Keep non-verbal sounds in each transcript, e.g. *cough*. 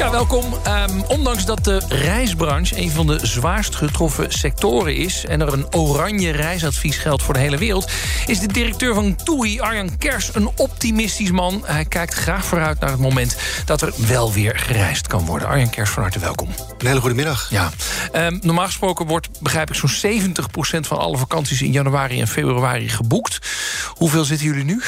Ja, welkom. Um, ondanks dat de reisbranche een van de zwaarst getroffen sectoren is... en er een oranje reisadvies geldt voor de hele wereld... is de directeur van TUI, Arjan Kers, een optimistisch man. Hij kijkt graag vooruit naar het moment dat er wel weer gereisd kan worden. Arjan Kers, van harte welkom. Een hele goede middag. Ja. Um, normaal gesproken wordt, begrijp ik, zo'n 70% van alle vakanties... in januari en februari geboekt. Hoeveel zitten jullie nu?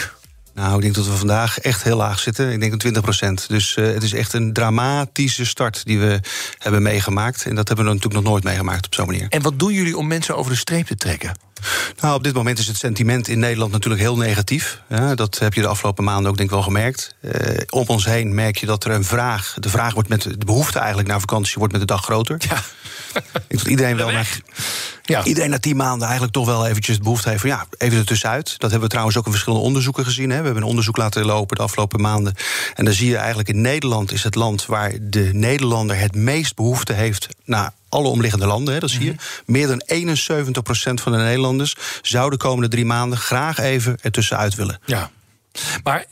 Nou, ik denk dat we vandaag echt heel laag zitten. Ik denk een 20 procent. Dus uh, het is echt een dramatische start die we hebben meegemaakt. En dat hebben we natuurlijk nog nooit meegemaakt op zo'n manier. En wat doen jullie om mensen over de streep te trekken? Nou, op dit moment is het sentiment in Nederland natuurlijk heel negatief. Ja, dat heb je de afgelopen maanden ook denk ik wel gemerkt. Uh, om ons heen merk je dat er een vraag... de vraag wordt met de behoefte eigenlijk naar vakantie wordt met de dag groter. Ja. *laughs* ik denk dat iedereen wel naar, ja. iedereen na tien maanden eigenlijk toch wel eventjes de behoefte heeft van ja, even ertussenuit. Dat hebben we trouwens ook in verschillende onderzoeken gezien. Hè. We hebben een onderzoek laten lopen de afgelopen maanden. En dan zie je eigenlijk in Nederland is het land waar de Nederlander het meest behoefte heeft naar alle omliggende landen. Hè, dat zie je. Meer dan 71% van de Nederlanders zouden de komende drie maanden graag even ertussenuit willen. Ja. Maar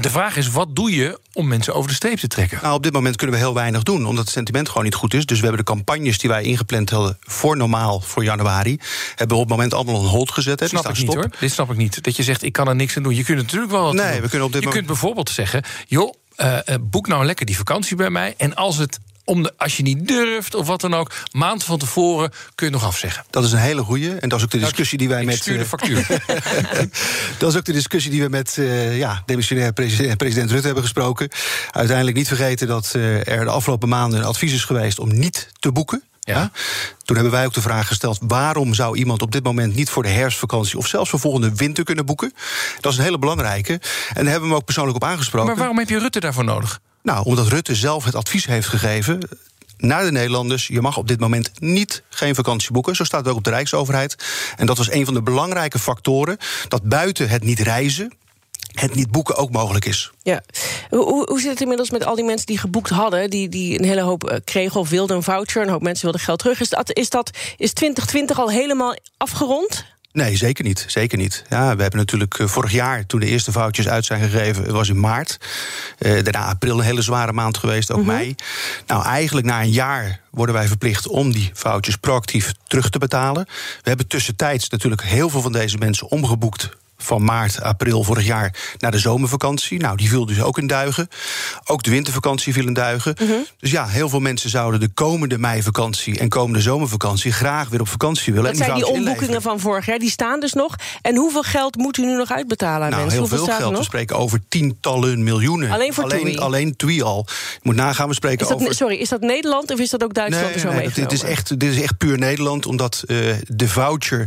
de vraag is, wat doe je om mensen over de streep te trekken? Nou, op dit moment kunnen we heel weinig doen, omdat het sentiment gewoon niet goed is. Dus we hebben de campagnes die wij ingepland hadden voor normaal, voor januari... hebben we op het moment allemaal on hold gezet. Hè. Snap ik niet, hoor. Dit snap ik niet. Dat je zegt, ik kan er niks aan doen. Je kunt natuurlijk wel wat nee, We kunnen op dit je kunt bijvoorbeeld zeggen, joh, uh, boek nou lekker die vakantie bij mij... en als het om de, als je niet durft of wat dan ook, maand van tevoren kun je nog afzeggen. Dat is een hele goeie. En dat is ook de discussie die wij met. Stuur de eh, factuur. *laughs* dat is ook de discussie die we met uh, ja, demissionair president, president, Rutte hebben gesproken. Uiteindelijk niet vergeten dat uh, er de afgelopen maanden een advies is geweest om niet te boeken. Ja. Toen hebben wij ook de vraag gesteld: waarom zou iemand op dit moment niet voor de herfstvakantie of zelfs voor volgende winter kunnen boeken? Dat is een hele belangrijke. En daar hebben we hem ook persoonlijk op aangesproken. Maar waarom heb je Rutte daarvoor nodig? Nou, omdat Rutte zelf het advies heeft gegeven naar de Nederlanders. Je mag op dit moment niet geen vakantie boeken. Zo staat het ook op de Rijksoverheid. En dat was een van de belangrijke factoren. Dat buiten het niet reizen. Het niet boeken ook mogelijk is. Ja. Hoe, hoe zit het inmiddels met al die mensen die geboekt hadden, die, die een hele hoop eh, kregen of wilden een voucher, een hoop mensen wilden geld terug? Is, dat, is, dat, is 2020 al helemaal afgerond? Nee, zeker niet. Zeker niet. Ja, we hebben natuurlijk eh, vorig jaar, toen de eerste foutjes uit zijn gegeven, was in maart. Uh, daarna april een hele zware maand geweest, ook mm mei. Nou, eigenlijk na een jaar worden wij verplicht om die foutjes proactief terug te betalen. We hebben tussentijds natuurlijk heel veel van deze mensen omgeboekt van maart, april vorig jaar naar de zomervakantie. Nou, die viel dus ook in duigen. Ook de wintervakantie viel in duigen. Mhm. Dus ja, heel veel mensen zouden de komende meivakantie en komende zomervakantie graag weer op vakantie willen. Dat zijn die omboekingen van vorig jaar, die staan dus nog. En hoeveel geld moet u nu nog uitbetalen aan nou, mensen? Heel veel geld. We spreken over tientallen miljoenen. Alleen voor alleen, TUI? Alleen TUI al. Je moet nagaan, we spreken is dat, over... Sorry, is dat Nederland of is dat ook Duitsland nee, zo nee, dit is, echt, dit is echt puur Nederland, omdat uh, de voucher...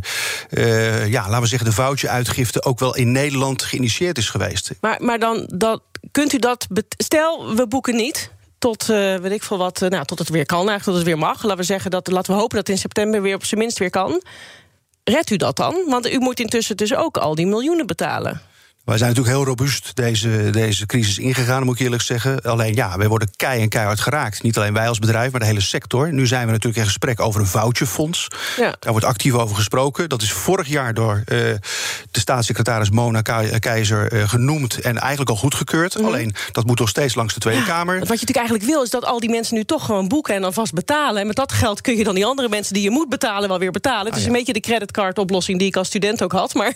Uh, ja, laten we zeggen, de voucheruitgifte ook wel in Nederland geïnitieerd is geweest. Maar, maar dan dat, kunt u dat. Stel, we boeken niet tot, uh, weet ik veel wat, uh, nou, tot het weer kan, eigenlijk tot het weer mag. Laten we, zeggen dat, laten we hopen dat in september weer op zijn minst weer kan. Redt u dat dan? Want u moet intussen dus ook al die miljoenen betalen. Wij zijn natuurlijk heel robuust deze, deze crisis ingegaan, moet ik eerlijk zeggen. Alleen ja, wij worden kei en keihard geraakt. Niet alleen wij als bedrijf, maar de hele sector. Nu zijn we natuurlijk in gesprek over een voucherfonds. Ja. Daar wordt actief over gesproken. Dat is vorig jaar door uh, de staatssecretaris Mona Keizer uh, genoemd en eigenlijk al goedgekeurd. Mm. Alleen dat moet nog steeds langs de Tweede Kamer. Wat je natuurlijk eigenlijk wil, is dat al die mensen nu toch gewoon boeken en dan vast betalen. En met dat geld kun je dan die andere mensen die je moet betalen wel weer betalen. Het is ah, ja. een beetje de creditcardoplossing die ik als student ook had. Maar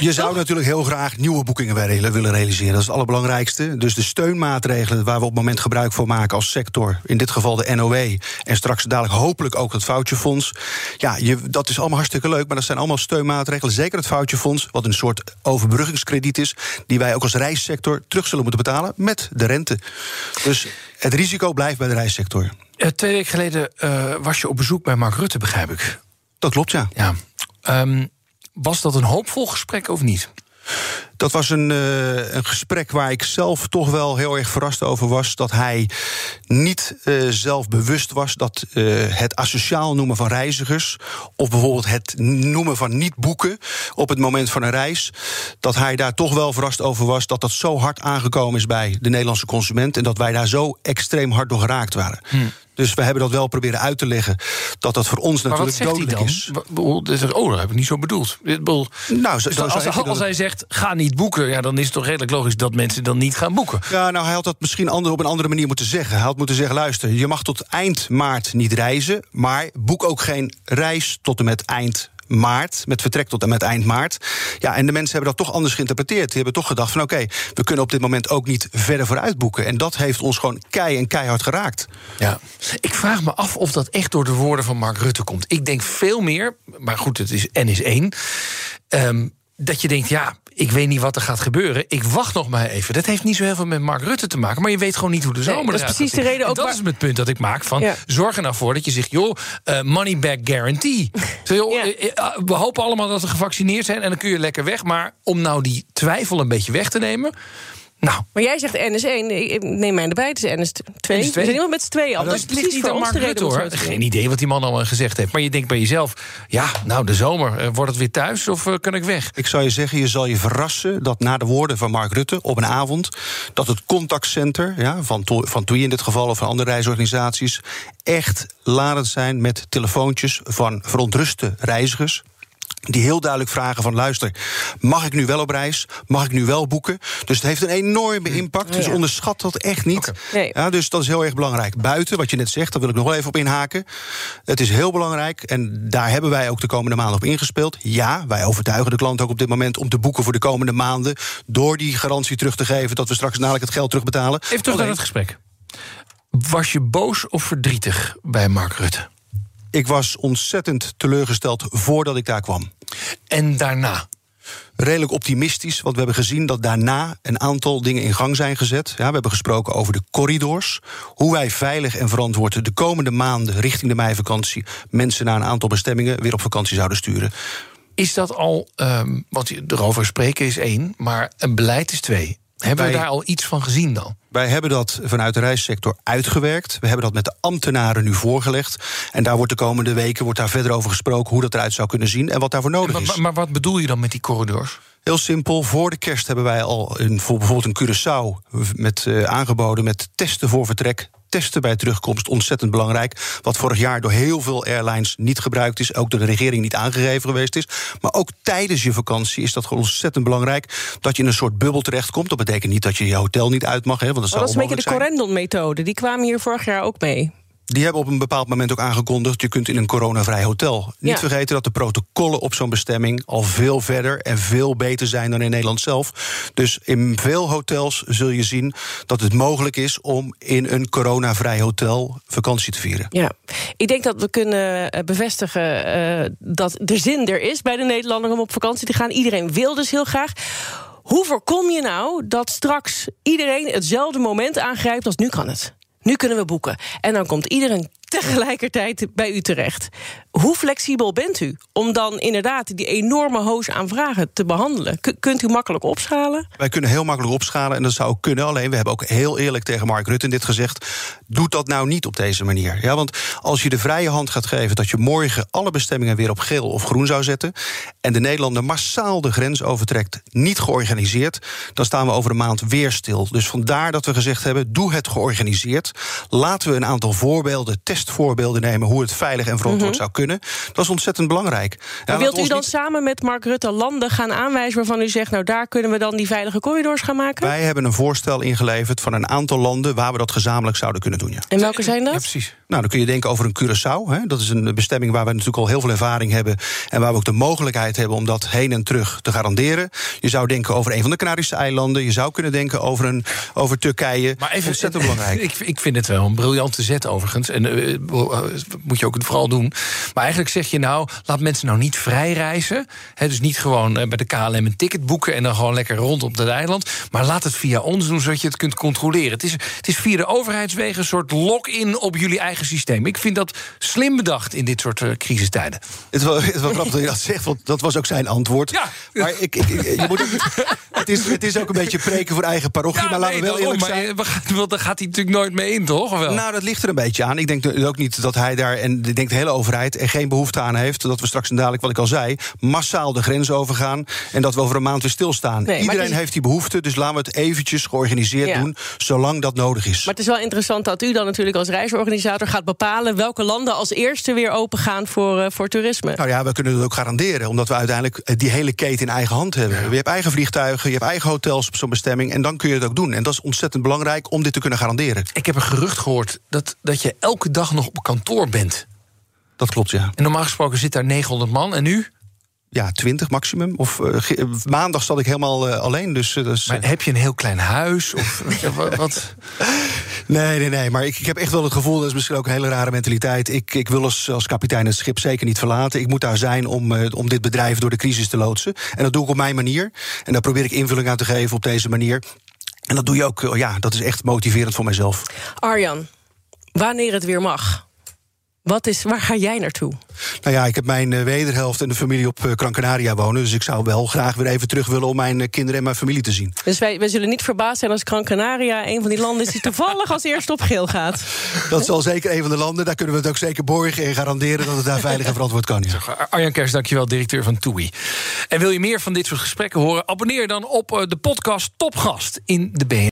je zou natuurlijk heel graag nieuwe boekingen willen realiseren. Dat is het allerbelangrijkste. Dus de steunmaatregelen waar we op het moment gebruik van maken als sector, in dit geval de NOW, en straks dadelijk hopelijk ook het foutjefonds. Ja, je, dat is allemaal hartstikke leuk, maar dat zijn allemaal steunmaatregelen. Zeker het foutjefonds, wat een soort overbruggingskrediet is, die wij ook als reissector terug zullen moeten betalen met de rente. Dus het risico blijft bij de reissector. Uh, twee weken geleden uh, was je op bezoek bij Mark Rutte, begrijp ik. Dat klopt, ja. ja. Um, was dat een hoopvol gesprek of niet? Dat was een, uh, een gesprek waar ik zelf toch wel heel erg verrast over was. Dat hij niet uh, zelf bewust was dat uh, het asociaal noemen van reizigers. of bijvoorbeeld het noemen van niet boeken op het moment van een reis. dat hij daar toch wel verrast over was dat dat zo hard aangekomen is bij de Nederlandse consument. en dat wij daar zo extreem hard door geraakt waren. Hm. Dus we hebben dat wel proberen uit te leggen. Dat dat voor ons natuurlijk dodelijk is. Oh, dat heb ik niet zo bedoeld. Nou, zo, dus als, als, hij zegt, ga niet boeken... Ja, dan is het toch redelijk logisch dat mensen dan niet gaan boeken. Ja, nou, hij had dat misschien op een andere manier moeten zeggen. Hij had moeten zeggen, luister, je mag tot eind maart niet reizen... maar boek ook geen reis tot en met eind maart, met vertrek tot en met eind maart. Ja, en de mensen hebben dat toch anders geïnterpreteerd. Die hebben toch gedacht van oké, we kunnen op dit moment ook niet verder vooruit boeken. En dat heeft ons gewoon kei en keihard geraakt. Ja, ik vraag me af of dat echt door de woorden van Mark Rutte komt. Ik denk veel meer, maar goed, het is N is één. Um, dat je denkt, ja, ik weet niet wat er gaat gebeuren. Ik wacht nog maar even. Dat heeft niet zo heel veel met Mark Rutte te maken. Maar je weet gewoon niet hoe de zomer nee, Dat is precies de reden ook. dat is het punt dat ik maak. Van, Zorg er nou voor dat je zegt, joh, uh, money back guarantee. *laughs* joh, eh, eh, we hopen allemaal dat we gevaccineerd zijn. En dan kun je lekker weg. Maar om nou die twijfel een beetje weg te nemen... Nou. Maar jij zegt NS1, neem mij erbij, het is NS2. NS2. We zijn helemaal met z'n tweeën al. Dat, is ligt niet aan Mark Rutte, hoor. Geen idee wat die man allemaal gezegd heeft. Maar je denkt bij jezelf, ja, nou, de zomer, uh, wordt het weer thuis of uh, kan ik weg? Ik zou je zeggen, je zal je verrassen dat na de woorden van Mark Rutte op een avond... dat het contactcenter, ja, van, to van TUI in dit geval of van andere reisorganisaties... echt ladend zijn met telefoontjes van verontruste reizigers die heel duidelijk vragen van luister, mag ik nu wel op reis? Mag ik nu wel boeken? Dus het heeft een enorme hm. impact. Dus onderschat dat echt niet. Ja, dus dat is heel erg belangrijk. Buiten, wat je net zegt, daar wil ik nog wel even op inhaken. Het is heel belangrijk en daar hebben wij ook de komende maanden op ingespeeld. Ja, wij overtuigen de klant ook op dit moment om te boeken voor de komende maanden. Door die garantie terug te geven dat we straks namelijk het geld terugbetalen. Even terug naar het gesprek. Was je boos of verdrietig bij Mark Rutte? Ik was ontzettend teleurgesteld voordat ik daar kwam. En daarna? redelijk optimistisch. Want we hebben gezien dat daarna een aantal dingen in gang zijn gezet. Ja, we hebben gesproken over de corridors. Hoe wij veilig en verantwoord de komende maanden richting de meivakantie mensen naar een aantal bestemmingen weer op vakantie zouden sturen. Is dat al, um, wat erover spreken is één, maar een beleid is twee? Hebben we daar al iets van gezien dan? Wij hebben dat vanuit de reissector uitgewerkt. We hebben dat met de ambtenaren nu voorgelegd. En daar wordt de komende weken wordt daar verder over gesproken hoe dat eruit zou kunnen zien en wat daarvoor nodig is. Maar, maar wat bedoel je dan met die corridors? Heel simpel, voor de kerst hebben wij al een, bijvoorbeeld een Curaçao met, uh, aangeboden met testen voor vertrek testen bij terugkomst ontzettend belangrijk. Wat vorig jaar door heel veel airlines niet gebruikt is, ook door de regering niet aangegeven geweest is. Maar ook tijdens je vakantie is dat gewoon ontzettend belangrijk dat je in een soort bubbel terechtkomt. Dat betekent niet dat je je hotel niet uit mag. Hè, want dat, dat is een beetje de Corendon-methode. Die kwamen hier vorig jaar ook mee. Die hebben op een bepaald moment ook aangekondigd... je kunt in een coronavrij hotel. Niet vergeten dat de protocollen op zo'n bestemming... al veel verder en veel beter zijn dan in Nederland zelf. Dus in veel hotels zul je zien dat het mogelijk is... om in een coronavrij hotel vakantie te vieren. Ja, ik denk dat we kunnen eh, bevestigen uh, dat de zin er is... bij de Nederlander om op vakantie te gaan. Iedereen wil dus heel graag. Hoe voorkom je nou dat straks iedereen hetzelfde moment aangrijpt als nu kan het? Nu kunnen we boeken. En dan komt iedereen tegelijkertijd bij u terecht. Hoe flexibel bent u om dan inderdaad die enorme hoos aan vragen te behandelen? kunt u makkelijk opschalen? Wij kunnen heel makkelijk opschalen en dat zou ook kunnen. Alleen we hebben ook heel eerlijk tegen Mark Rutte dit gezegd. Doe dat nou niet op deze manier. Ja, want als je de vrije hand gaat geven dat je morgen alle bestemmingen weer op geel of groen zou zetten. en de Nederlander massaal de grens overtrekt, niet georganiseerd. dan staan we over een maand weer stil. Dus vandaar dat we gezegd hebben: doe het georganiseerd. Laten we een aantal voorbeelden testen voorbeelden nemen hoe het veilig en verantwoord mhm. zou kunnen. Dat is ontzettend belangrijk. Maar wilt u dan samen met Mark Rutte landen gaan aanwijzen waarvan u zegt, nou daar kunnen we dan die veilige corridors gaan maken? Wij hebben een voorstel ingeleverd van een aantal landen waar we dat gezamenlijk zouden kunnen doen. Ja. En welke zijn dat? Ja, precies. Nou, dan kun je denken over een Curaçao. Hè. Dat is een bestemming waar we natuurlijk al heel veel ervaring hebben. En waar we ook de mogelijkheid hebben om dat heen en terug te garanderen. Je zou denken over een van de Canarische eilanden. Je zou kunnen denken over, een, over Turkije. Maar even, ontzettend belangrijk. *laughs* Ik, ik vind het wel een briljante zet overigens. En uh, moet je ook vooral doen. Maar eigenlijk zeg je nou, laat mensen nou niet vrij reizen. He, dus niet gewoon bij de KLM een ticket boeken en dan gewoon lekker rond op het eiland. Maar laat het via ons doen, zodat je het kunt controleren. Het is, het is via de overheidswegen een soort lock-in op jullie eigen systeem. Ik vind dat slim bedacht in dit soort uh, crisistijden. Het was, het was grappig dat je dat zegt, want dat was ook zijn antwoord. Ja. Maar ik, ik, je moet het, is, het is ook een beetje preken voor eigen parochie. maar laten we wel eerlijk zijn. Maar, daar gaat hij natuurlijk nooit mee in, toch? Of wel? Nou, dat ligt er een beetje aan. Ik denk ook niet dat hij daar, en ik denk de hele overheid, er geen behoefte aan heeft. Dat we straks en dadelijk, wat ik al zei, massaal de grens overgaan. En dat we over een maand weer stilstaan. Nee, Iedereen heeft die behoefte, dus laten we het eventjes georganiseerd doen. Zolang dat nodig is. Maar het is wel interessant dat u dan natuurlijk als reisorganisator gaat bepalen welke landen als eerste weer open gaan voor, uh, voor toerisme. Nou ja, we kunnen het ook garanderen, omdat we uiteindelijk eh, die hele keten in eigen hand hebben. Je hebt eigen vliegtuigen, je hebt eigen hotels op zo'n bestemming. En dan kun je het ook doen. En dat is ontzettend belangrijk om dit te kunnen garanderen. Ik heb een gerucht gehoord dat, dat je elke dag nog op kantoor bent. Dat klopt, ja. En normaal gesproken zit daar 900 man en nu? ja, 20 maximum. Of uh, maandag zat ik helemaal uh, alleen. Dus, uh, dus, maar heb je een heel klein huis? Of *laughs* wat? Nee, nee, nee. Maar ik, ik heb echt wel het gevoel, dat is misschien ook een hele rare mentaliteit. Ik, ik wil als, als kapitein het schip zeker niet verlaten. Ik moet daar zijn om, om dit bedrijf door de crisis te loodsen. En dat doe ik op mijn manier. En daar probeer ik invulling aan te geven op deze manier. En dat doe je ook, ja, dat is echt motiverend voor mezelf. Arjan, wanneer het weer mag. Wat is, waar ga jij naartoe? Nou ja, ik heb mijn uh, wederhelft en de familie op uh, Gran Canaria wonen. Dus ik zou wel graag weer even terug willen om mijn uh, kinderen en mijn familie te zien. Dus wij, wij zullen niet verbaasd zijn als Gran Canaria een van die landen is die toevallig als eerste op geel gaat. Dat zal zeker een van de landen. Daar kunnen we het ook zeker borgen en garanderen dat het daar veilig en verantwoord kan. Ja. Arjan Kers, dankjewel, directeur van TUI. En wil je meer van dit soort gesprekken horen? Abonneer dan op de podcast Topgast in de BN.